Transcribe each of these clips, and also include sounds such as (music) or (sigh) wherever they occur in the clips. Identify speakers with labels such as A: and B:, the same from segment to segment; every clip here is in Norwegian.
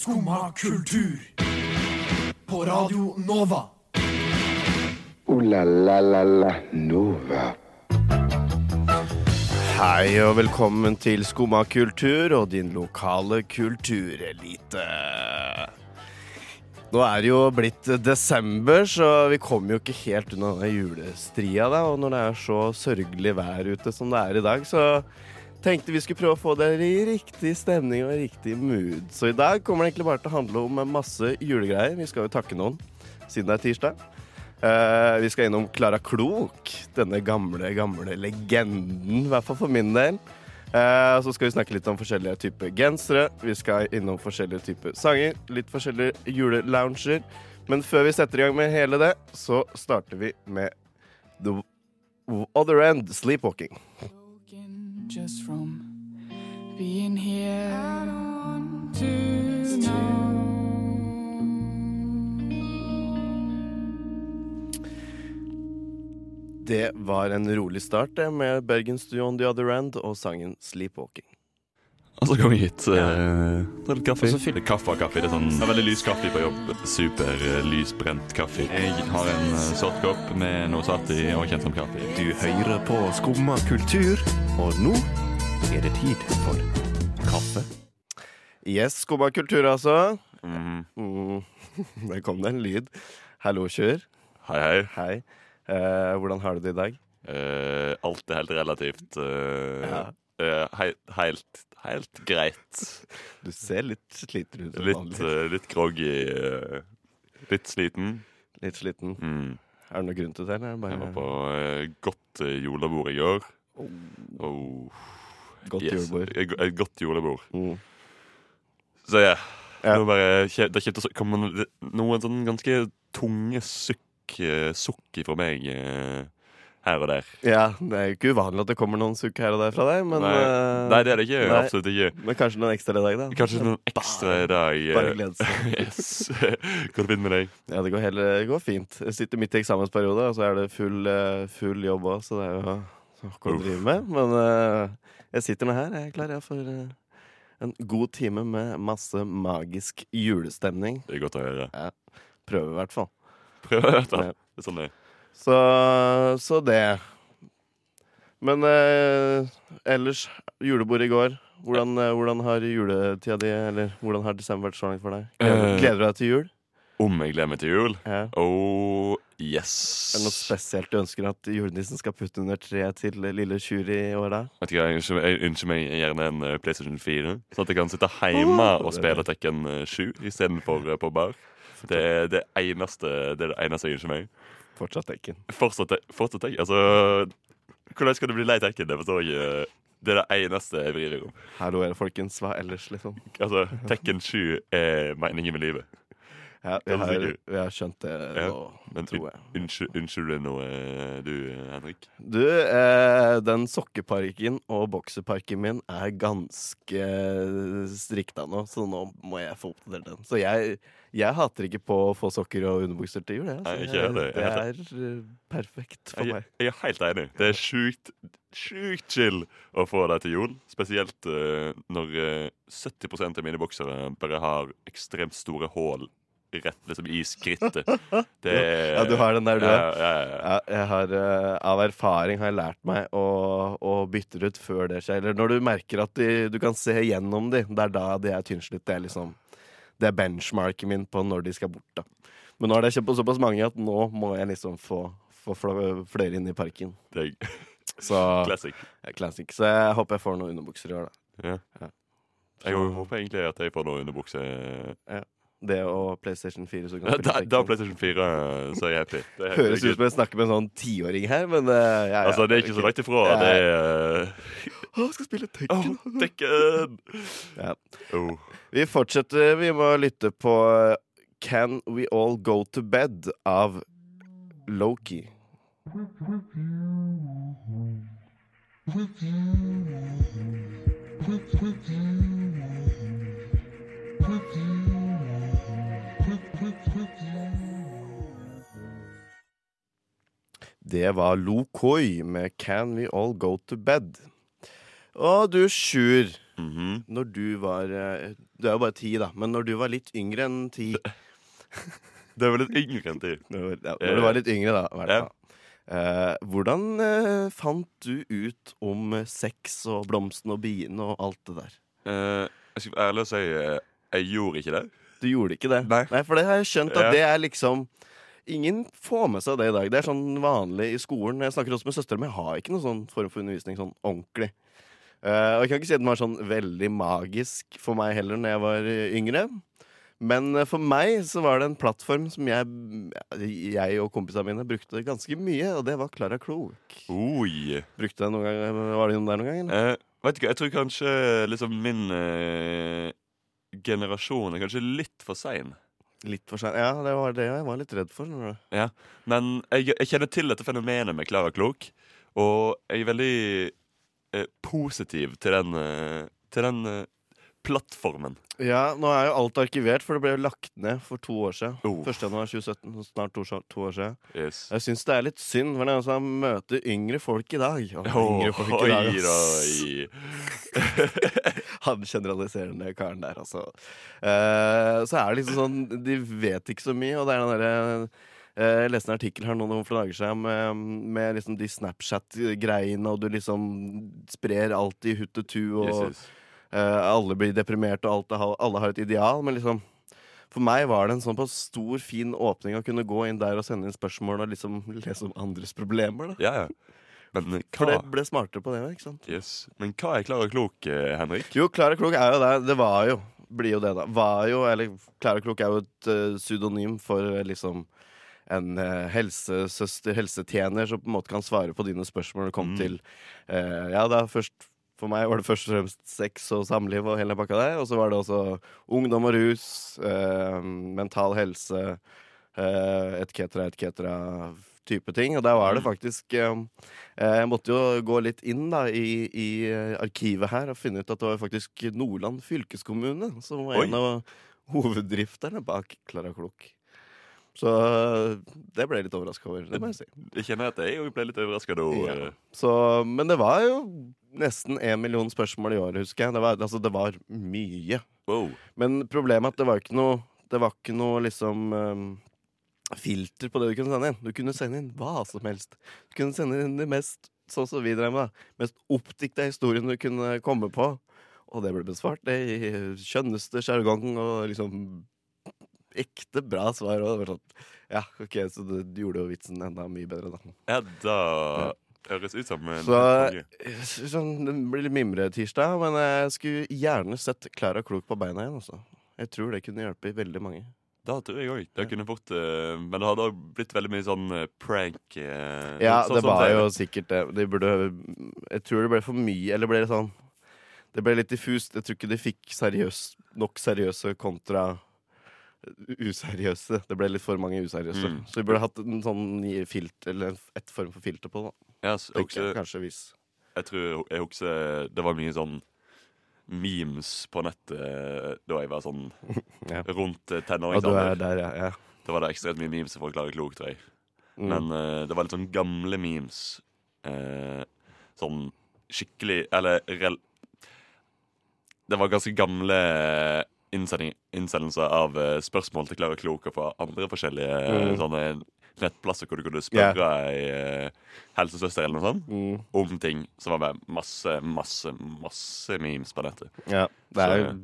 A: Skumma kultur. På Radio Nova.
B: O-la-la-la-la-Nova.
C: Hei og velkommen til Skumma kultur og din lokale kulturelite. Nå er det jo blitt desember, så vi kommer jo ikke helt unna julestria. da, Og når det er så sørgelig vær ute som det er i dag, så tenkte vi skulle prøve å få dere i riktig stemning og riktig mood. Så i dag kommer det egentlig bare til å handle om masse julegreier. Vi skal jo takke noen, siden det er tirsdag. Eh, vi skal innom Klara Klok, denne gamle, gamle legenden, i hvert fall for min del. Eh, så skal vi snakke litt om forskjellige typer gensere. Vi skal innom forskjellige typer sanger, litt forskjellige julelounger. Men før vi setter i gang med hele det, så starter vi med The Other End, Sleepwalking.
D: Just from being here tonight.
C: Det var en rolig start det, med bergensduoen on the Other End og sangen Sleepwalking.
E: Og så kom vi hit. Uh, ta litt kaffe. Og så fyller kaffe og kaffe. Det er sånn, det er veldig lys kaffe på jobb. Super uh, lysbrent kaffe. Jeg har en uh, sort kopp med noe satt i og kjent som kaffe.
F: Du hører på Skumma kultur, og nå er det tid for kaffe.
C: Yes, Skumma kultur, altså.
E: Mm.
C: Mm. (laughs) Der kom det en lyd. Hallo, Kjør.
E: Hei, hei.
C: Hei. Eh, hvordan har du det i dag?
E: Eh, alt er helt relativt. eh,
C: Ja.
E: eh, hei, helt, helt greit. (laughs)
C: Du ser litt sliten ut.
E: Litt, eh, litt groggy. eh, litt sliten.
C: Litt sliten.
E: Mm.
C: Er det noen grunn til det? Eller? er
E: Jeg var på eh, godt eh, julebord i går. Oh.
C: godt
E: Yes.
C: julebord.
E: Et, et godt julebord.
C: Mm.
E: Så ja.
C: Ja.
E: Nå bare, det kjente kom det, noen sånn ganske tunge sukk, eh, sukk fra meg eh, her og der.
C: Ja, det er jo ikke uvanlig at det kommer noen sukk her og der fra deg, men,
E: nei,
C: eh,
E: nei, det er det ikke.
C: nei.
E: Absolutt ikke.
C: men kanskje noen ekstra i dag, da.
E: Kanskje noen ekstra i dag.
C: Bare glede seg. (laughs)
E: Yes. Går det fint med deg?
C: Ja, det går, hele, det går fint. Jeg sitter midt i eksamensperiode, og så er det full, full jobb òg, så det er jo
E: Uff.
C: drive med. Men uh, jeg sitter nå her. Jeg er klar jeg, for uh, en god time med masse magisk julestemning.
E: Det er godt å høre.
C: Prøver i hvert fall.
E: Prøver i hvert
C: fall.
E: Det er sånn det er.
C: Så, så det. Men uh, ellers, julebord i går. Hvordan, hvordan har juletida di, eller hvordan har desember vært så langt for deg? Gleder, gleder du deg til jul?
E: Om jeg gleder meg til jul?
C: Ja.
E: Oh, yes.
C: Er det noe spesielt du ønsker at julenissen skal putte under treet til lille Sjuri i år, da?
E: Vet Jeg ønsker, jeg ønsker meg gjerne en eh, PlayStation 4, sånn at jeg kan sitte hjemme og spille Tekken eh, 7 istedenfor uh, på bar. Det er det eneste, det er det eneste jeg ønsker meg.
C: Fortsatt Tekken.
E: Fortsatt, fortsatt Tekken. Altså Hvordan skal du bli lei Tekken? Det forstår jeg ikke. Det er det eneste jeg vrir meg om.
C: Hallo, folkens. Hva ellers, liksom?
E: Altså, Tekken 7 er meningen med livet.
C: Ja, vi,
E: Er
C: har, jeg, har skjønt det
E: Ja,
C: nå,
E: Men
C: tror jeg.
E: unnskyld, unnskyld nå, eh, du, eh, Henrik?
C: Du, eh, den sokkeparken og bokseparken min er ganske strikta nå, så nå må jeg få oppdatert den. Så jeg, jeg hater ikke på å få sokker og underbukser til jul. Jeg.
E: Ikke
C: jeg-
E: heller.
C: Det er eh, perfekt for
E: Jeg,
C: meg.
E: jeg er helt enig. Det er sjukt Sjukt chill å få det til jul. Spesielt uh, når eh, 70% av mine boksere bare har ekstremt store hull rett liksom i skrittet. (laughs) Det
C: Ja, du har den der, du.
E: Ja, ja, ja.
C: Ja, jeg har, eh, av erfaring har jeg lært meg å, å bytte ut før det skjer. Eller når du merker at de, du kan se gjennom de, det er da de er tynnslitt. Det er liksom Det er benchmarken min på når de skal bort. da Men nå har jeg kjøpt såpass mange at nå må jeg liksom få, få flere inn i parken.
E: Det er (laughs)
C: Så
E: classic.
C: ja, Classic. Så jeg håper jeg får noen underbukser i år, da.
E: Ja.
C: Ja.
E: Jeg håper egentlig at jeg får noen underbukser. underbukse.
C: Det og PlayStation 4. Så kan
E: Ja, da, da PlayStation 4, så er jeg happy. Det er
C: Høres ut som jeg snakker med en sånn tiåring her, men uh, ja, ja,
E: Altså, det er ikke så langt ifra.
C: Ja.
E: Det er (gasps)
C: Å, skal spille
E: Tekken!
C: Tekken.
E: Tekken!
C: Ja.
E: Oh.
C: Vi fortsetter. Vi må lytte på Can We All Go To Bed av Loki. (laughs) Det var Lo Koi med Can We All Go To Bed. Og du, Sjur.
E: Mhm.
C: Når du var eh, Du er jo bare ti, da, men når du var litt yngre enn ti (laughs)
E: Det er vel litt yngre enn
C: ti? Ja, når du var litt yngre, da. hvert
E: Ja.
C: Eh, hvordan eh, fant du ut om eh, sex og blomsten og biene og alt det der?
E: Eh, jeg skal være ærlig og si eh, jeg gjorde ikke det.
C: Du gjorde ikke det?
E: Nei.
C: for det har jeg skjønt at det er liksom Ingen får med seg det i dag. Det er sånn vanlig i skolen. Jeg snakker også med søstera mi. Jeg har ikke noen sånn form for undervisning sånn ordentlig. Uh, og jeg kan ikke si at den var sånn veldig magisk for meg heller når jeg var eh, yngre. Men eh, for meg så var det en plattform som jeg, jeg og kompisene mine brukte ganske mye, og det var Klara Klok.
E: Oi.
C: Brukte jeg noen gang, Var det noen der noen gang? eller?
E: Eh, vet hva, jeg tror kanskje liksom min eh, generasjon er kanskje litt for sein.
C: Litt for sein. Ja, det var det jeg var litt redd for. du.
E: Men jeg, jeg kjenner til dette fenomenet med Klara Klok, og jeg er veldig eh, positiv til den, eh, til den eh, plattformen.
C: Ja, nå er jo alt arkivert, for det ble jo lagt ned for to år siden.
E: Oh.
C: 1. januar 2017, snart to, to år siden.
E: Yes.
C: Jeg syns det er litt synd, for det er altså møte yngre folk i dag.
E: Oi,
C: yngre folk i dag,
E: oi, oi. (laughs)
C: Han generaliserende karen der, altså. Uh, så er det liksom sånn De vet ikke så mye, og det er den derre eh, jeg leste en artikkel her noen for dager siden med, med liksom de Snapchat-greiene, og du liksom sprer alt i huttetu, og
E: Yes, yes.
C: Eh, alle blir deprimerte, og alt, alle har et ideal. Men liksom for meg var det en sånn på stor, fin åpning å kunne gå inn der og sende inn spørsmål og liksom lese om andres problemer. da
E: Ja, ja. Men
C: For det ble smartere på det ikke sant?
E: yes. Men hva er Klara Klok, eh, Henrik?
C: Jo, Klara Klok er jo det. Det var jo. Blir jo det, da. Var jo, eller Klara Klok er jo et uh, pseudonym for liksom en uh, helsesøster, helsetjener, som på en måte kan svare på dine spørsmål når det kommer
E: Mm.
C: til uh, Ja, da først For meg var det først og fremst sex og samliv og hele pakka der. Og så var det også ungdom og rus, eh, mental helse, eh, et cetera, et cetera type ting. Og der var det
E: Mm.
C: faktisk eh, Jeg måtte jo gå litt inn da i, i eh, arkivet her og finne ut at det var faktisk Nordland fylkeskommune som var
E: Oi.
C: en av hoveddrifterne bak Klara Klok. Så eh, det ble jeg litt overraska over. Det må jeg si.
E: Jeg kjenner at jeg ble litt overraska da.
C: Ja.
E: eh.
C: Så, men det var jo nesten én million spørsmål i året, husker jeg. Det var, altså, det var mye.
E: Wow.
C: Men problemet er at det var ikke noe Det var ikke noe liksom um, filter på det du kunne sende inn. Du kunne sende inn hva som helst. Du kunne sende inn det mest sånn som vi drev med. Mest oppdikta historien du kunne komme på. Og det ble besvart det i skjønneste sjargong og liksom ekte bra svar. Og det var sånn, ja, ok, Så det gjorde jo vitsen enda mye bedre, da.
E: Ja, da høres ut som en
C: Så sånn, Det blir litt mimretirsdag, men jeg skulle gjerne sett Klara Klok på beina igjen. Også. Jeg tror det kunne hjelpe veldig mange.
E: Da tror jeg òg. Det kunne fort eh, Men det hadde også blitt veldig mye sånn eh, prank Uh,
C: Ja,
E: sånn
C: det var
E: sånn,
C: jo sikkert det. De burde Jeg tror det ble for mye, eller ble det sånn Det ble litt diffust. Jeg tror ikke de fikk seriøs, nok seriøse kontra useriøse. Det ble litt for mange useriøse.
E: Mm.
C: Så vi burde hatt en sånn filter, eller et form for filter på det.
E: Yes, jeg,
C: Kanskje hvis
E: jeg tror jeg husker det var mye sånn memes på nettet eh, da jeg var sånn (laughs)
C: Ja.
E: rundt eh,
C: er
E: tenåringsalder.
C: ja. ja.
E: Da var det ekstremt mye memes for å klare klok, tror jeg.
C: Mm.
E: Men uh, det var litt sånn gamle memes. Uh, sånn skikkelig Eller rel Det var ganske gamle innsending, innsendelser av eh, spørsmål til Klara og fra andre forskjellige eh,
C: Mm.
E: sånne nettplasser hvor du kunne spørre ei eh, helsesøster eller noe sånt
C: Mm.
E: om ting som var med masse, masse, masse memes på nettet.
C: Ja, det er,
E: Så-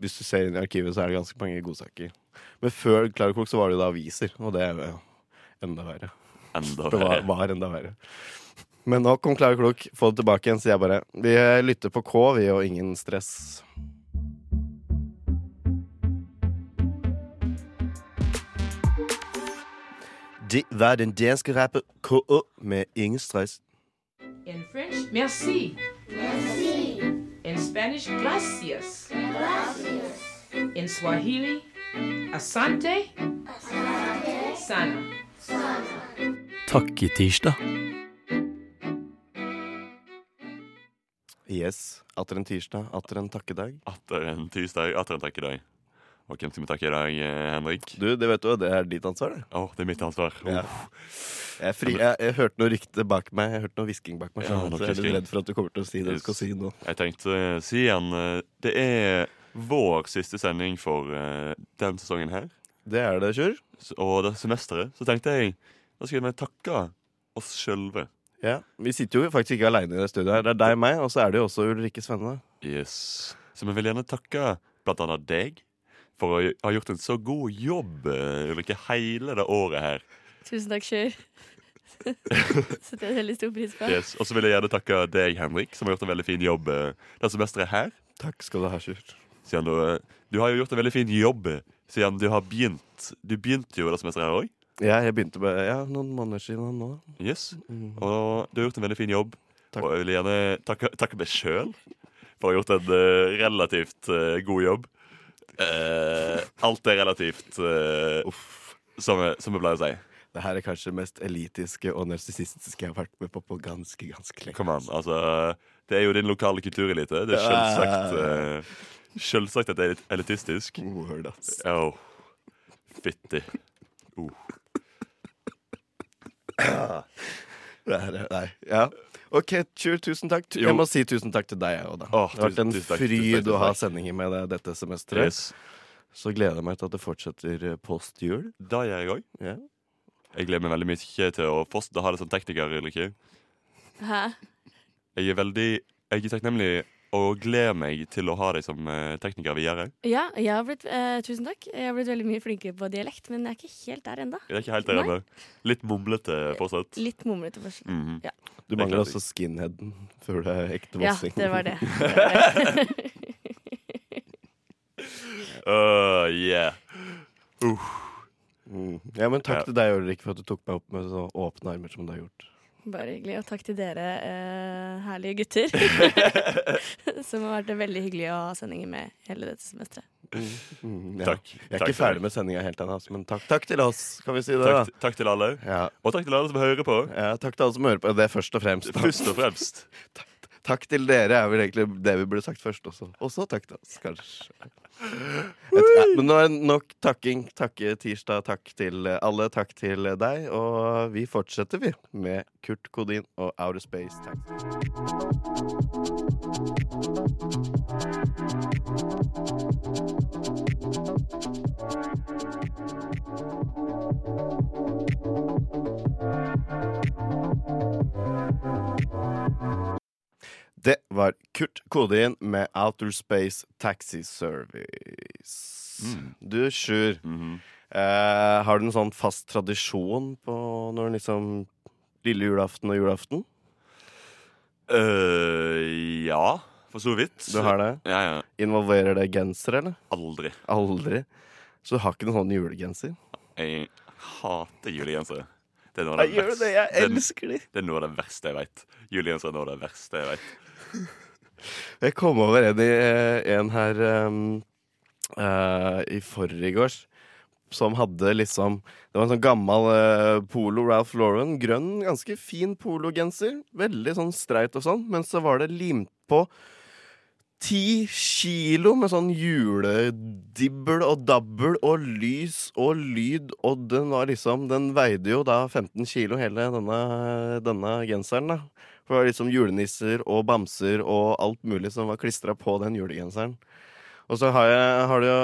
C: Hvis du ser inn i arkivet, så er det ganske mange godsaker. Men før Klara Klok så var det jo da aviser, og det er jo enda verre.
E: Enda
C: Det var, var enda verre. Men nå kom Klara Klok, få det tilbake igjen, sier jeg bare. Vi lytter på K, vi, og ingen stress. Det var den danske rapper K.O. med ingen stress.
G: In French, merci. Merci. In Spanish, gracias. Gracias. In Swahili, asante. Asante. Sana.
A: Takk i tirsdag.
C: Yes. Atter en tirsdag, atter en takkedag.
E: Atter en tirsdag, atter en takkedag. Og hvem skal vi takke i dag, eh, Henrik?
C: Du, det vet du, det er ditt ansvar, det.
E: oh, det er mitt ansvar.
C: Ja. Jeg, fri, jeg, jeg hørte noe rykte bak meg. Jeg hørte noe hvisking bak meg.
E: Ja,
C: så jeg er litt redd for at du kommer til å si det du skal si nå.
E: Jeg tenkte å si igjen eh, Det er vår siste sending for uh, den sesongen her.
C: Det er det,
E: Kjør. Og det semesteret. Så tenkte jeg da skal vi takke oss sjølve.
C: Ja. Vi sitter jo faktisk ikke aleine i det studioet. her. Det er deg meg, og så er det jo også Ulrikke Svenne.
E: Yes. Så vi vil gjerne takke blant annet deg for å ha gjort en så god jobb eh, Ulrikke, hele det året her.
H: Tusen takk, Sjur. (laughs) Setter jeg veldig stor pris på.
E: Yes. Og så vil jeg gjerne takke deg, Henrik, som har gjort en veldig fin jobb eh, det semesteret her.
C: Takk skal du ha, Sjur.
E: Siden du, eh, du har jo gjort en veldig fin jobb siden du har begynt. Du begynte jo det semesteret her òg.
C: Ja, jeg begynte med ja, noen måneder siden nå.
E: Yes.
C: Mm.
E: Og du har gjort en veldig fin jobb.
C: Takk.
E: Og jeg vil gjerne takke, takke meg sjøl for å ha gjort en uh, relativt uh, god jobb. Eh, alt er relativt, eh, som, jeg- som jeg pleier å si.
C: Det her er kanskje det mest elitiske og narsissistiske jeg har vært med på på ganske, ganske lenge.
E: Kom an. Altså, det er jo din lokale kulturelite. Det er selvsagt uh, Selvsagt at det er litt elitistisk.
C: Word, ass.
E: Oh. Fytti. Uh.
C: Det her er, nei, ja. OK, Sjur, tusen takk.
E: Jo.
C: Jeg må si tusen takk til deg òg, da.
E: Åh,
C: det har vært en
E: tusen- tusen takk, tusen takk,
C: fryd å ha sendinger med deg dette semesteret.
E: Yes.
C: Så gleder jeg meg til at det fortsetter eh, post jul.
E: Det gjør jeg òg.
C: Ja.
E: Jeg gleder meg veldig mye til å fortsette å ha det som tekniker. Ulrikke.
H: Hæ?
E: Jeg er veldig Jeg er takknemlig og gleder meg til å ha deg som eh, tekniker videre.
H: Ja, jeg har blitt, eh, tusen takk. Jeg har blitt veldig mye flinkere på dialekt, men jeg er ikke helt der ennå.
E: Jeg er ikke helt der ennå. Litt mumlete fortsatt.
H: Litt mumlete fortsatt,
E: mm -hmm.
H: Ja.
C: Du mangler også skinheaden før du er ekte
H: Ja,
C: vossing.
H: det var det. det, var det.
E: Uh, yeah.
C: Mm. Ja, men takk
E: Ja.
C: til deg, Ulrik, for at du tok meg opp med så åpne armer som du har gjort.
H: Bare hyggelig. Og takk til dere eh, herlige gutter. (laughs) Som har vært veldig hyggelig å ha sendinger med hele dette semesteret.
C: Mm, ja.
E: Takk.
C: Jeg er
E: Takk
C: ikke ferdig med sendinga helt ennå, altså, men takk, takk til oss. Kan vi si det,
E: Takk,
C: da?
E: takk til alle.
C: Ja.
E: Og takk til alle som hører på.
C: ja, takk til alle som hører på. Det er først og fremst.
E: Først og fremst.
C: Takk (laughs) (laughs) til dere er vel egentlig det vi burde sagt først også. Og så takk til oss, kanskje. Et, ja, men nå er nok takking. Takke tirsdag. Takk til alle. Takk til deg. Og vi fortsetter, vi, med Kurt Kodin og Outer Space. Takk. Det var Kurt Kodin med Outer Space Taxi Service.
E: Mm.
C: Du, Sjur.
E: Mhm.
C: Eh, har du en sånn fast tradisjon på når liksom lille julaften og julaften?
E: Uh, ja, for så vidt.
C: Du har det?
E: Ja, ja.
C: Involverer det genser, eller?
E: Aldri.
C: Aldri. Så du har ikke noen sånn julegenser?
E: Jeg hater julegensere. Det er noe av det verste-
C: det, jeg
E: er-
C: elsker de!
E: Det er noe av det verste jeg vet. Julegensere er noe av det verste jeg vet. (laughs)
C: Jeg kom over en, eh, en her um, uh, i forgårs som hadde liksom Det var en sånn gammel uh, polo Ralph Lauren. Grønn, ganske fin pologenser. Veldig sånn streit og sånn. Men så var det limt på ti kilo med sånn juledibbel og dabbel og lys og lyd. Og den var liksom Den veide jo da 15 kilo, hele denne, denne genseren. da For det var liksom julenisser og bamser og alt mulig som var klistra på den julegenseren. Og så har jeg, har jo,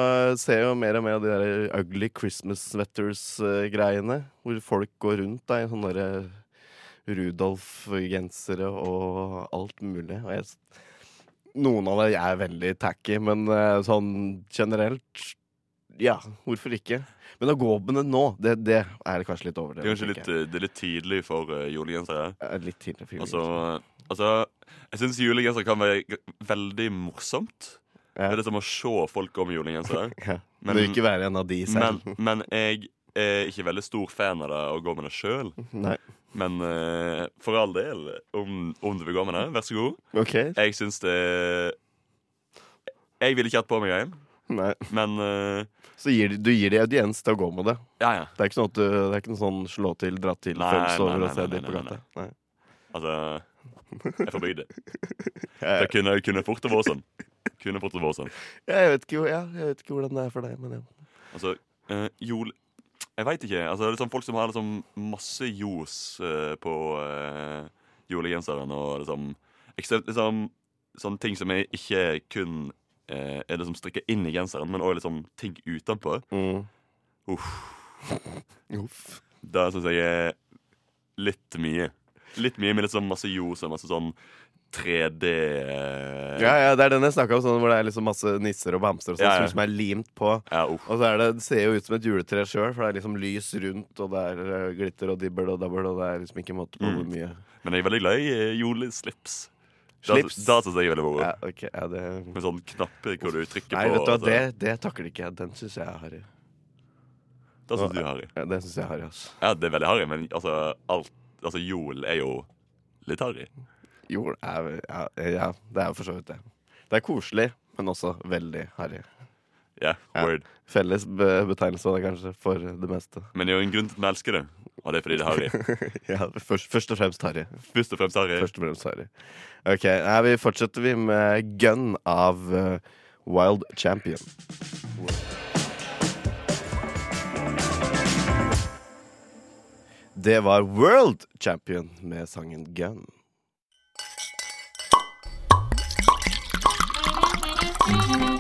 C: ser jeg jo mer og mer av de der ugly Christmas sweaters-greiene. Hvor folk går rundt da, i sånne Rudolf-gensere og alt mulig. Og jeg, noen av det er veldig tacky, men eh, sånn generelt Ja, hvorfor ikke? Men å gå med det nå, det, det er kanskje litt
E: over.
C: Det
E: Det kanskje litt, eh, det er litt tidlig for uh, julegensere.
C: Er litt tidlig for
E: Altså,
C: julegensere.
E: altså Jeg syns julegenser kan være veldig morsomt.
C: Ja.
E: Det er som å se folk gå med julegensere. (laughs)
C: Ja.
E: Men-
C: Men, ikke være en av de selv.
E: men jeg er ikke veldig stor fan av det å gå med det sjøl. Men uh, for all del, om, om du vil gå med det, vær så god.
C: Okay.
E: Jeg syns det Jeg ville ikke hatt på meg en,
C: Nei.
E: men uh,
C: Så gir, du gir de audiens til å gå med det.
E: ja, ja.
C: Det er ikke sånn du, det er ikke noe sånn slå til, dra til,
E: Nei,
C: følelse over å se de på gata. Nei.
E: Altså Jeg er det (laughs) bygda.
C: Ja,
E: Det kunne, kunne fort vært sånn. Kunne fort det vært sånn.
C: Jeg vet, ikke, ja, jeg vet ikke hvordan det er for deg, men ja.
E: Altså, uh, jol Jeg veit ikke. Altså, det er sånn folk som har liksom masse ljos uh, på uh, julegenseren, og liksom, liksom Sånne ting som er ikke kun eh, er liksom strikka inn i genseren, men òg liksom ting utenpå.
C: Mm.
E: Uff. (laughs)
C: Uff.
E: Det syns jeg er litt mye. Litt mye med litt sånn masse ljos og masse sånn 3D eh,
C: Ja, ja, det er den jeg snakka om, sånn hvor det er liksom masse nisser og bamser og sånt,
E: Ja, ja.
C: som er limt på.
E: ja.
C: Og så er det, det ser jo ut som et juletre sjøl, for det er liksom lys rundt, og det er eh, glitter og dibbel og dabbel, og det er liksom ikke måte på
E: Mm.
C: hvor mye
E: Men jeg er veldig glad i eh, juleslips. Da-
C: Slips?
E: Da syns jeg er veldig moro.
C: Ja, okay, ja, det
E: Med sånn knapper hvor du trykker
C: Nei,
E: på.
C: vet du hva,
E: altså.
C: det, det takler ikke jeg. Den syns jeg er harry.
E: Da syns du er harry.
C: Ja, det syns jeg er harry, altså.
E: Ja, det er veldig harry, men altså, alt, altså jol er jo litt harry.
C: Jol er ja, ja, det er jo for så vidt det. Det er koselig, men også veldig harry.
E: Ja,
C: Ja.
E: word.
C: Felles betegnelse av det, kanskje, for det meste.
E: Men det er jo en grunn til at vi elsker det, og det er fordi det er harry. (laughs)
C: ja, først, først og fremst harry.
E: Først og fremst harry.
C: Først og fremst harry. Ok, her vi fortsetter vi med Gun av uh, Wild Champion. Det var World Champion med sangen Gun.
I: Generös (laughs)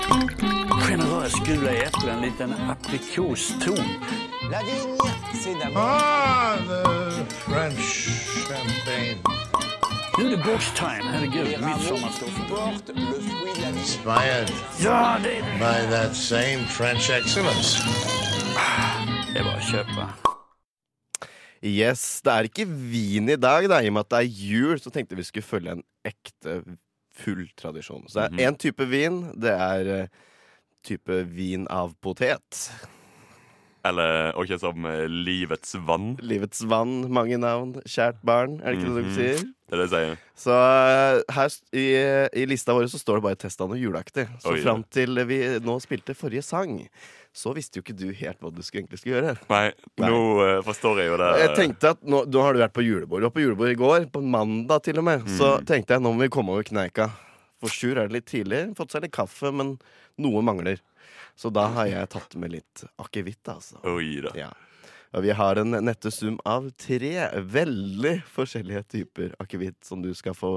I: gula äpplen, en liten aprikoston.
J: Ah, the French champagne.
I: Nu er det bords-time, herregud.
J: Inspired
I: Ja, det
J: by that same French excellence.
I: Det er bara å kjøpe.
C: Yes, det er ikke vin i dag, da. I og med at det er jul, så tenkte vi skulle følge en ekte, full tradisjon. Så det
E: Mhm.
C: er én type vin. Det er eh, type vin av potet.
E: Eller ikke som eh, livets vann.
C: Livets vann, mange navn. Kjært barn, er det ikke det
E: Mhm.
C: du sier?
E: Det er det jeg sier.
C: Så eh, her i, i lista vår så står det bare testa noe juleaktig. Så
E: Oi,
C: fram til vi nå spilte forrige sang, så visste jo ikke du helt hva du skulle egentlig skulle gjøre.
E: Nei,
C: Nei.
E: nå eh, forstår jeg jo det.
C: Jeg tenkte at nå, nå har du vært på julebord. Du var på julebord i går, på mandag til og med. Så
E: Mm.
C: tenkte jeg nå må vi komme over kneika. For Sjur er det litt tidlig. Fått seg litt kaffe, men noe mangler. Så da har jeg tatt med litt akevitt, altså.
E: Oi da.
C: Ja. Vi har en nette sum av tre veldig forskjellige typer akevitt som du skal få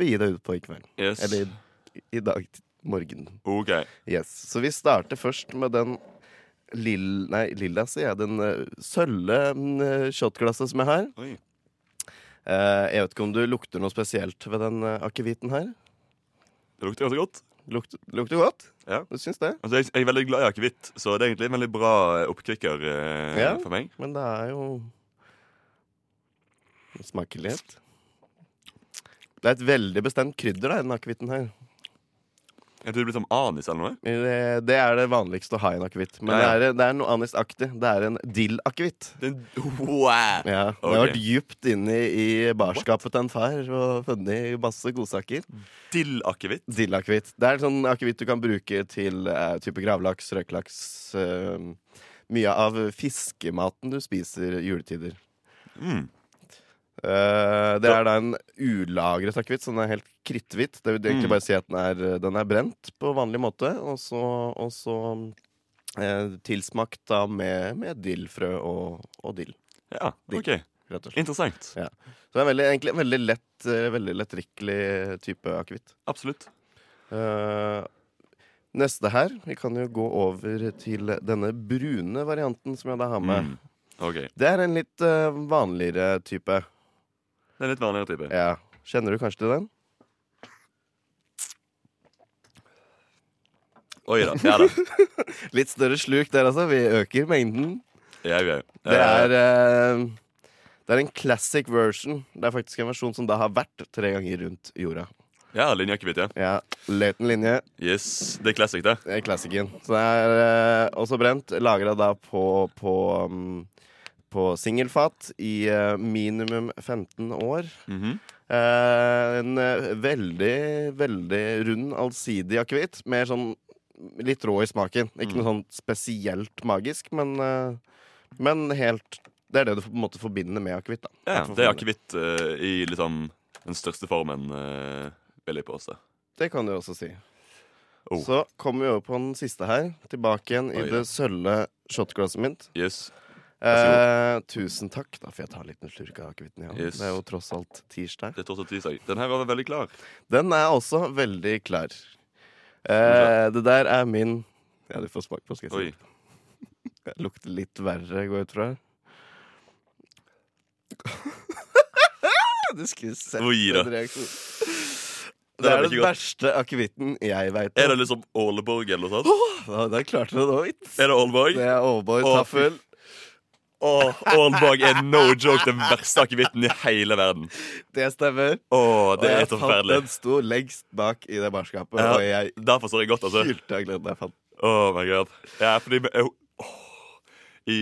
C: begi deg ut på i kveld.
E: Yes.
C: Eller i, i dag morgen.
E: OK.
C: Yes. Så vi starter først med den lill... Nei, lilla, sier jeg. Den uh, sølve uh, shotglasset som jeg har.
E: Oi.
C: Uh, jeg vet ikke om du lukter noe spesielt ved den uh, akevitten her?
E: Det lukter ganske godt.
C: Lukt, lukter godt?
E: Ja.
C: Du syns det?
E: Altså, jeg, jeg er veldig glad i akevitt, så det er egentlig en veldig bra eh, oppkvikker eh,
C: Ja.
E: for meg.
C: Men det er jo smaker litt. Det er et veldig bestemt krydder, da, i den akevitten her.
E: Jeg tror det blir som anis eller noe.
C: Det, det er det vanligste å ha i en akevitt. Men
E: Ja, ja.
C: Det, er, det er noe anisaktig. Det er en dill-akevitt.
E: Den, wow!
C: Ja, det
E: Ok.
C: har vært dypt inne i barskapet til en far og funnet masse godsaker.
E: Dill-akevitt.
C: Dill-akevitt. Det er sånn akevitt du kan bruke til uh, type gravlaks, røkelaks uh, Mye av fiskematen du spiser juletider.
E: Mm.
C: Eh, det er da en ulagret akevitt, så den er helt kritthvit. Det vil egentlig
E: Mm.
C: bare si at den er, den er brent på vanlig måte, og så, og så uh, tilsmakt da med, med dillfrø og, og dill,
E: Ja,
C: Dill.
E: OK. Interessant.
C: Ja. Så det er veldig, egentlig en veldig lett, uh, veldig lettdrikkelig type akevitt.
E: Absolutt.
C: Neste her Vi kan jo gå over til denne brune varianten som jeg da har med.
E: Mm. Okay.
C: Det er en litt vanligere type.
E: Det er litt vanligere type.
C: Ja. Kjenner du kanskje til den?
E: Oi da. Ja da. (laughs)
C: Litt større sluk der, altså. Vi øker mengden.
E: Ja, ja.
C: Det er, eh, det er en classic version. Det er faktisk en versjon som da har vært tre ganger rundt jorda.
E: Ja, linje linjeakevitt, ja.
C: Ja, Løten linje.
E: Yes. Det er classic, det.
C: Det er classicen. Så det er eh, også brent. Lagra da på, på, um, på singelfat i eh, minimum 15 år.
E: Mhm.
C: Eh, en eh, veldig, veldig rund, allsidig akevitt. Mer sånn litt rå i smaken. Ikke noe sånn spesielt magisk, men, men helt Det er det du på en måte forbinder med akevitt.
E: Ja, det er akevitt uh, i liksom den største formen, uh, vil jeg påstå.
C: Det kan du også si.
E: Oh.
C: Så kommer vi over på den siste her. Tilbake igjen i
E: Oi, ja.
C: det sølve shotglasset mitt.
E: Yes.
C: Eh, tusen takk. Da får jeg ta en liten slurk av akevitten. Ja.
E: Yes.
C: Det er jo tross alt tirsdag.
E: Det er tross alt tirsdag. Den her var veldig klar.
C: Den er også veldig klar. Eh, det der er min Ja, du får smake på, skal jeg si. Det lukter litt verre, går jeg ut fra. du skulle sett
E: da.
C: den reaksjonen.
E: Det
C: Det
E: er
C: den verste akevitten jeg veit
E: Er det liksom Åleborg eller noe sånt?
C: Ja, Der klarte du det òg.
E: Er det Åleborg?
C: Det er
E: ta
C: taffel.
E: Åh, Ålborg er no joke den verste akevitten i hele verden.
C: Det stemmer.
E: Åh,
C: Og
E: det er
C: jeg
E: så
C: fant. Den sto lengst bak i det barskapet,
E: Ja,
C: og jeg
E: derfor står jeg godt, altså.
C: hylte av glede da jeg fant.
E: Oh my god. Ja, fordi åh, I,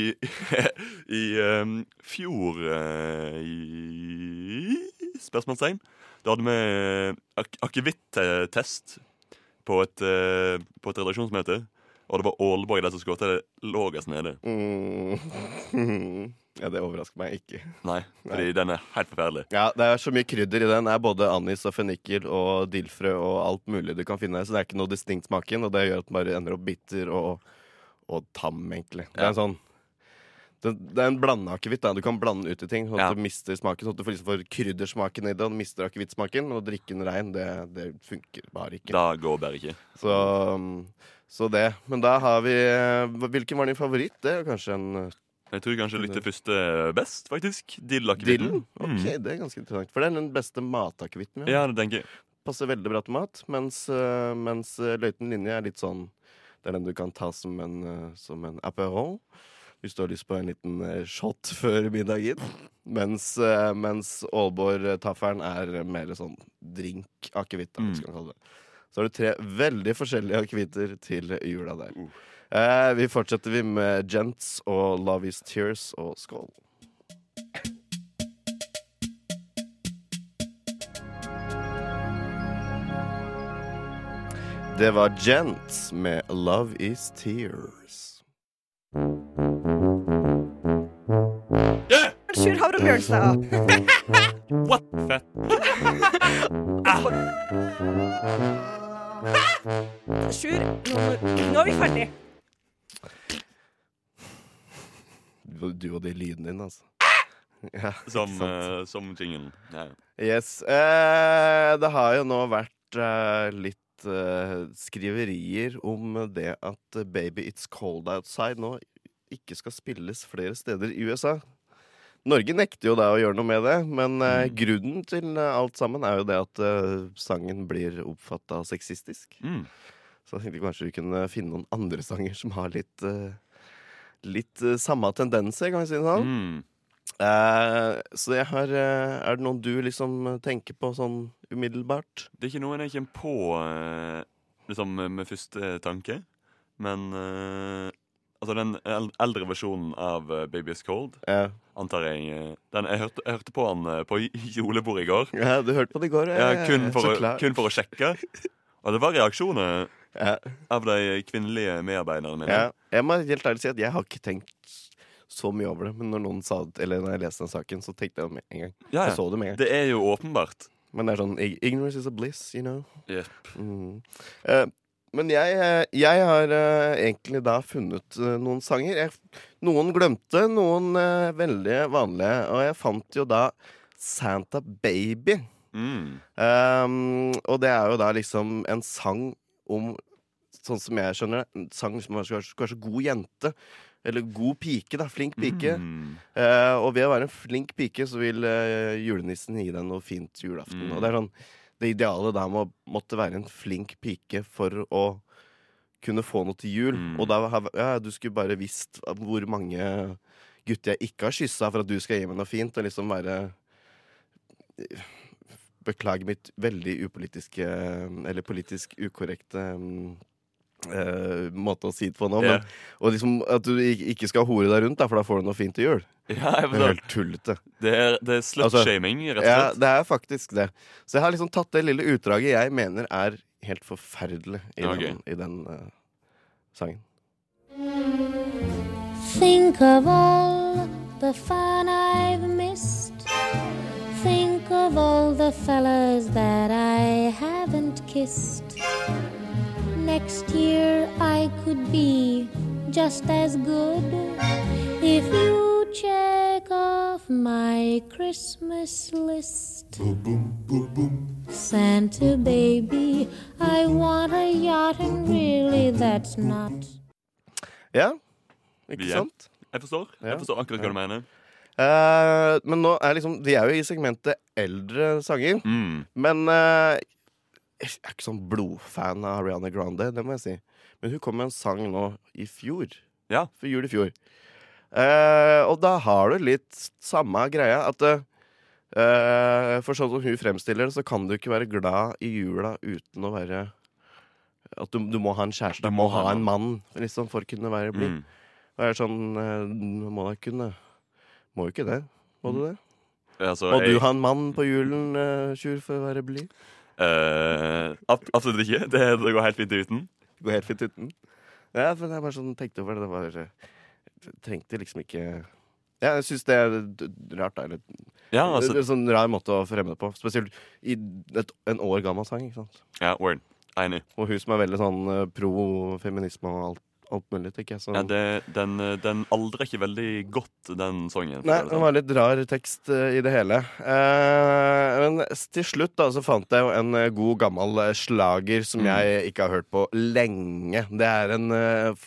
E: (laughs) i um, fjor uh, i Spørsmålstegn. Da hadde vi ak akevitt-test på, et, eh, på et redaksjonsmøte. Og det var Aalborg der som skåret det lavest nede.
C: Mm. (laughs) Ja, det overrasker meg ikke.
E: Nei, fordi den er helt forferdelig.
C: Ja, Det er så mye krydder i den. Det er både anis og fennikel og dillfrø og alt mulig du kan finne. Så det er ikke noe distinkt smaken, og det gjør at den bare ender opp bitter og, og tam, egentlig. Det er en sånn det, det er en blanda akevitt. Du kan blande ut i ting, sånn at
E: Ja.
C: du mister smaken. Sånn at du får, liksom får kryddersmaken i det, og du mister akevittsmaken. Og drikke den rein, det, det funker bare ikke.
E: Da går bare ikke.
C: Så, um, så det. Men da har vi eh, Hvilken var din favoritt? Det er kanskje en eh,
E: Jeg tror kanskje litt det første best, faktisk. Dill-akevitten.
C: Dillen? Ok,
E: Mm.
C: det er ganske interessant. For det er den beste matakevitten vi har.
E: Ja, det tenker jeg.
C: Passer veldig bra til mat. Mens, eh, mens eh, løyten linje er litt sånn Det er den du kan ta som en, eh, som en apéron. Hvis du har lyst på en liten eh, shot før middagen. Mens, eh, mens Aalborg-taffelen er mer sånn drink-akevitt. da,
E: Mm.
C: skal man kalle det. Så har du tre veldig forskjellige akevitter til jula der. Eh, vi fortsetter vi med Gents og Love Is Tears og skål. Det var Gents med Love Is Tears.
K: Sjur Havre Bjørnstad.
E: What? (laughs) Fett.
K: Sjur, nå, nå er vi ferdig.
C: Du, du og de lydene dine, altså. Ja,
E: Som, uh, som jinglen. Ja.
C: Yes. Eh, det har jo nå vært eh, litt eh, skriverier om det at Baby It's Cold Outside nå ikke skal spilles flere steder i USA. Norge nekter jo da å gjøre noe med det, men
E: Mm.
C: grunnen til eh, alt sammen er jo det at uh, sangen blir oppfatta sexistisk.
E: Mm.
C: Så jeg tenkte kanskje vi kunne finne noen andre sanger som har litt uh, Litt samme tendenser, kan vi si det sånn.
E: Mm.
C: Så jeg har Er det noen du liksom tenker på sånn umiddelbart?
E: Det er ikke noen jeg kommer på liksom med første tanke. Men altså den eldre versjonen av eh, Baby Is Cold,
C: Ja,
E: antar jeg eh, den, jeg, hørte, jeg hørte på han eh, på (laughs) julebordet i går.
C: ja du hørte på det i går?
E: Ja, kun, for å, kun for å sjekke. Og det var reaksjoner
C: Ja,
E: av de kvinnelige medarbeiderne mine.
C: ja. Jeg må helt ærlig si at jeg har ikke tenkt så mye over det. Men når noen sa det, eller når jeg leste den saken, så tenkte jeg det med en gang.
E: Ja.
C: Jeg så det med en gang.
E: Det er jo åpenbart.
C: Men det er sånn Ignorance is a bliss, you know.
E: Yep.
C: Mm. Eh, men jeg, eh, jeg har eh, egentlig da funnet eh, noen sanger. Jeg, noen glemte, noen veldig vanlige. Og jeg fant jo da Santa Baby.
E: Mm.
C: Um, og det er jo da liksom en sang om Sånn som jeg skjønner det, en sang som skal skal være så god jente. Eller god pike, da. Flink pike.
E: Mm.
C: Uh, og ved å være en flink pike, så vil uh, julenissen gi deg noe fint julaften.
E: Mm.
C: Og det er sånn Det ideale der må måtte være en flink pike for å kunne få noe til jul.
E: Mm.
C: Og da ja, du skulle bare visst hvor mange gutter jeg ikke har kyssa for at du skal gi meg noe fint, og liksom være Beklager mitt veldig upolitiske Eller politisk ukorrekte mm, eh, måte å si det på nå.
E: Yeah.
C: Men, og liksom at du ikke skal hore deg rundt, da, for da får du noe fint til jul. (laughs)
E: Ja,
C: Det er helt tullete.
E: Det er, det er slutshaming, altså, rett og
C: Ja,
E: slett.
C: det er faktisk det. Så jeg har liksom tatt det lille utdraget jeg mener er helt forferdelig i
E: okay.
C: den, i den uh, sangen.
L: Think of all the fun I've missed. Think of all the fellas that I haven't kissed. Next year I could be just as good if you check off my Christmas list. Santa baby, I want a yacht, and really that's not.
C: Ja, ikke sant?
E: Jeg forstår.
C: Ja.
E: Jeg forstår akkurat hva du mener.
C: Uh, men nå er liksom De er jo i segmentet eldre sanger.
E: Mm.
C: Men eh, jeg er ikke sånn blodfan av Ariana Grande, det må jeg si. Men hun kom med en sang nå i fjor.
E: Ja.
C: For jul i fjor. Eh, og da har du litt samme greia. At eh, For sånn som hun fremstiller det, så kan du ikke være glad i jula uten å være At du, du må ha en kjæreste. Du må ha en mann liksom, for å kunne være blid.
E: Mm.
C: Og jeg er sånn eh, må da kunne Må jo ikke det. Må du det?
E: Altså,
C: Må du ha en mann på julen, uh, Sjur, for å være blid?
E: Ab- absolutt ikke. Det, det går helt fint uten.
C: Det går helt fint uten. Ja, men jeg bare sånn tenkte over det. Det var Trengte liksom ikke Ja, jeg syns det er rart. Da, eller,
E: Ja, altså-
C: en sånn rar måte å fremme det på. Spesielt i et, en år gammel sang. ikke sant?
E: Ja, word. Enig.
C: Og hun som er veldig sånn eh, pro feminisme og alt, alt mulig, tenker jeg. Så.
E: Ja, det, den, den aldrer ikke veldig godt, den sangen.
C: Nei,
E: det sånn.
C: var litt rar tekst uh, i det hele. Uh, men til slutt da, så fant jeg jo en eh, god gammel slager som
E: Mm.
C: jeg ikke har hørt på lenge. Det er en uh,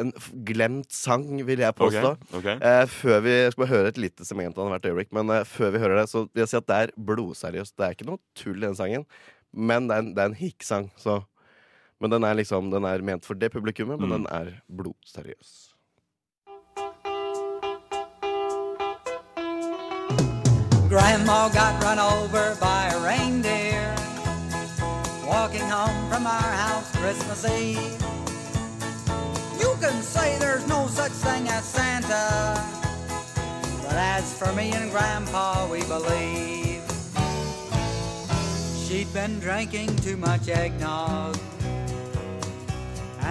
C: en glemt sang, vil jeg påstå.
E: Okay, okay.
C: Eh, før vi skal høre et lite segment av den hvert øyeblikk, men eh, før vi hører det, så vil jeg si at det er blodseriøst. Det er ikke noe tull i den sangen, men det er en, det er en hikksang. Så men den er liksom Den er ment for det publikummet, men
E: Mm.
C: den er blodseriøs.
M: Grandma got run over by a reindeer walking home from our house Christmas Eve. You can say there's no such thing as Santa, but as for me and Grandpa, we believe she'd been drinking too much eggnog,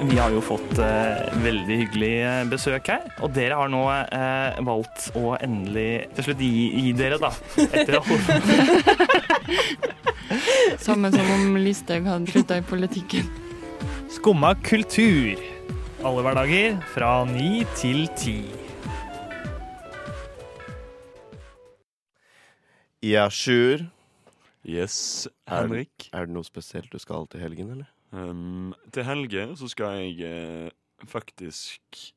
N: Vi har jo fått eh, veldig hyggelig eh, besøk her, og dere har nå eh, valgt å endelig til slutt gi, gi dere, da. Etter alle (laughs)
O: Samme som om Listhaug hadde slutta i politikken.
P: Skumma kultur. Alle hverdager fra ni til ti.
C: Ja, Sjur.
E: Yes,
C: Er,
E: Henrik.
C: er det noe spesielt du skal til helgen, eller?
E: Um, til helge så skal jeg eh, faktisk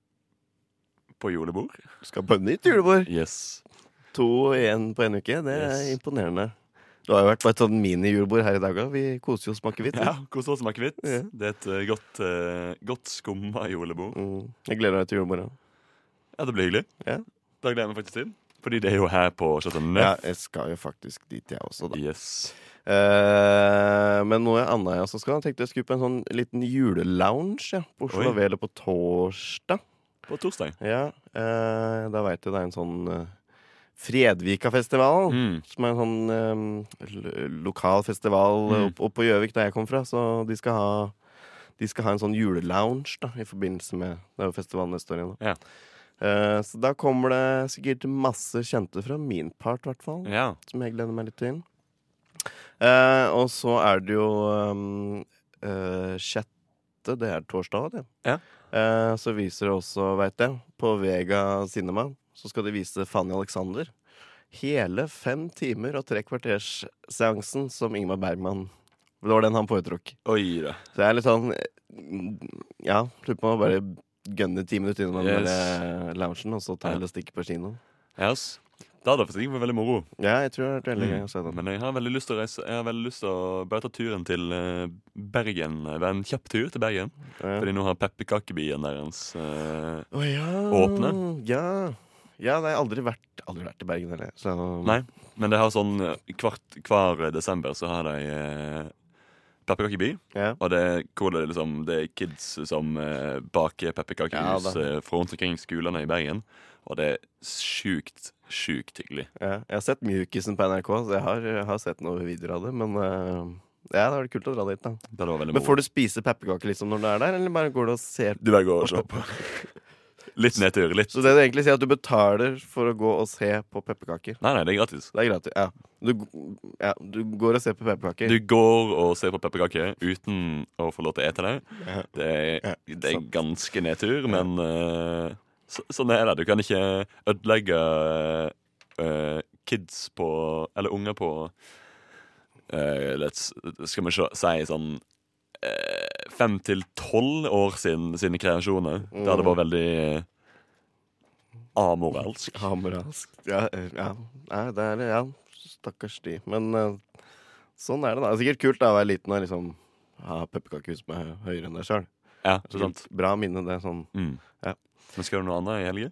E: på julebord.
C: Du skal på nytt julebord?
E: Yes.
C: To igjen på en uke. Det er
E: Yes.
C: imponerende. Du har jo vært på et sånn mini-julebord her i dag òg. Vi koser jo med akevitt. vi.
E: Ja, Kos oss med akevitt.
C: Ja.
E: Det er et eh, godt, uh, godt skumma julebord.
C: Mm. Jeg gleder meg til julebordet.
E: Ja, det blir hyggelig.
C: Ja.
E: Da gleder jeg meg faktisk til. Fordi det er jo her på Chateau Neuf.
C: Ja, jeg skal jo faktisk dit, jeg også, da.
E: Yes.
C: Eh, men noe annet jeg også skal, jeg tenkte jeg skulle på en sånn liten julelounge ja, på Oslo
E: Oi.
C: Vele på torsdag.
E: På torsdag?
C: Ja, eh, da veit jeg det er en sånn uh, Fredvika-festival.
E: Mm.
C: Som er en sånn eh, lokal festival
E: Mm.
C: opp, opp på Gjøvik, der jeg kom fra. Så de skal ha de skal ha en sånn julelounge da, i forbindelse med Det er jo festivalen neste år igjen.
E: Ja.
C: Eh, så da kommer det sikkert masse kjente fra min part, i hvert fall.
E: Ja.
C: Som jeg gleder meg litt til. Uh, og så er det jo um, uh, sjette, det er torsdag, det.
E: Ja.
C: Så viser det også, veit jeg, på Vega Cinema, så skal de vise Fanny Alexander. Hele fem timer og tre kvarters seansen som Ingmar Bergman Det var den han foretrukk.
E: Oi da.
C: Så jeg er litt sånn Ja, lurer på om bare gønne ti minutter innom den
E: Yes.
C: der loungen, og så ta
E: Ja.
C: et på kinoen.
E: Yes. Det hadde faktisk vært veldig moro.
C: Ja, jeg tror det hadde vært veldig
E: Mm.
C: gøy å se den.
E: Men jeg har veldig lyst til å reise Jeg har veldig lyst til å bare ta turen til eh, Bergen. Er en kjapp tur til Bergen.
C: Ja.
E: Fordi nå har pepperkakebyen deres eh,
C: oh, ja.
E: åpne.
C: Ja. ja, har jeg aldri vært, aldri vært i Bergen heller. Så
E: Nei, men det har sånn kvart, hver desember så har de eh, pepperkakeby. Og det, hvor det, er liksom, det er kids som eh, baker
C: Ja,
E: pepperkakehus
C: ja,
E: eh, fra rundt omkring skolene i Bergen. Og det er sjukt, sjukt hyggelig.
C: Ja, jeg har sett Mjukisen på NRK, så jeg har, jeg har sett noen videoer av det. Men eh, ja, det var kult å dra dit, da.
E: Det var
C: Men får du spise pepperkaker liksom når du er der, eller bare går du og ser
E: Du bare går og ser (laughs) på. Litt nedtur. Litt
C: Så det du egentlig sier, at du betaler for å gå og se på pepperkaker?
E: Nei, nei, det er gratis.
C: Det er gratis, ja. Du, ja, du går og ser på pepperkaker.
E: Du går og ser på pepperkaker uten å få lov til å ete det. Det er, det er ganske nedtur, men eh, så, sånn er det. Du kan ikke ødelegge eh, kids på Eller unger på eh, let's, Skal vi si sånn eh, fem til tolv år sin, sine kreasjoner. Det hadde vært veldig eh, amoralsk. (laughs)
C: Amoralsk. Ja, eh, ja. Nei, det er Ja, stakkars de. Men eh, sånn er det, da. Det er sikkert kult da å være liten og liksom ha pepperkakehus med hø- høyere enn deg sjøl.
E: Ja.
C: Bra minne, det. Sånn.
E: Mm.
C: Ja.
E: Men skal du noe annet i helga?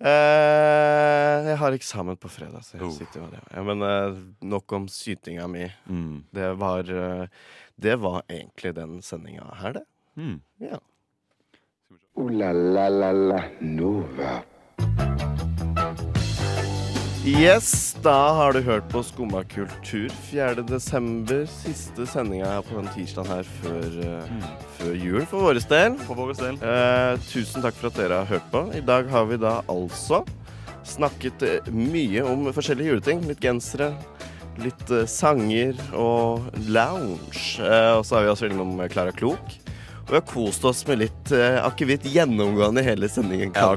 C: Eh, jeg har eksamen på fredag, så jeg
E: Oh.
C: sitter med det. Ja, men eh, nok om sytinga mi.
E: Mm.
C: Det var eh, Det var egentlig den sendinga her, det.
E: Mm.
C: Ja.
B: Uh, la la la la Nova.
C: Yes, da har du hørt på Skumma kultur 4. desember. Siste sendinga her på den tirsdagen her før, mm. før jul for våre del.
E: For våre del.
C: Eh, tusen takk for at dere har hørt på. I dag har vi da altså snakket eh, mye om forskjellige juleting. Litt gensere, litt eh, sanger og lounge. Eh, og så har vi også innom Klara Klok. Og vi har kost oss med litt uh, akevitt gjennomgående i hele sendingen.
E: Ja,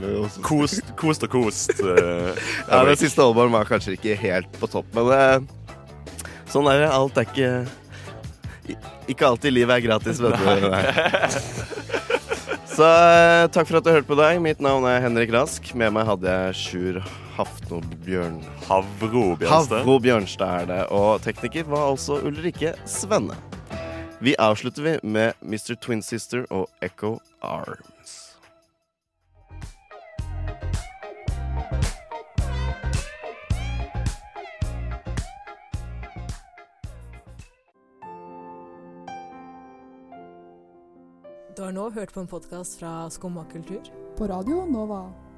E: kost, kost og kost. (laughs) Uh,
C: Ja, Den siste Aalborg var kanskje ikke helt på topp, men uh, sånn er det. Alt er ikke Ikke alltid livet er gratis, vet du. Nei. Så uh, takk for at du hørte på deg. Mitt navn er Henrik Rask. Med meg hadde jeg Sjur Hafno Bjørn...
E: Havro Bjørnstad.
C: Havro Bjørnstad er det. Og tekniker var altså Ulrikke Svenne. Vi avslutter vi med Mr. Twin Sister og Echo Arms.
Q: Du har nå hørt på en podkast fra Skumma kultur.
R: På radio Nova.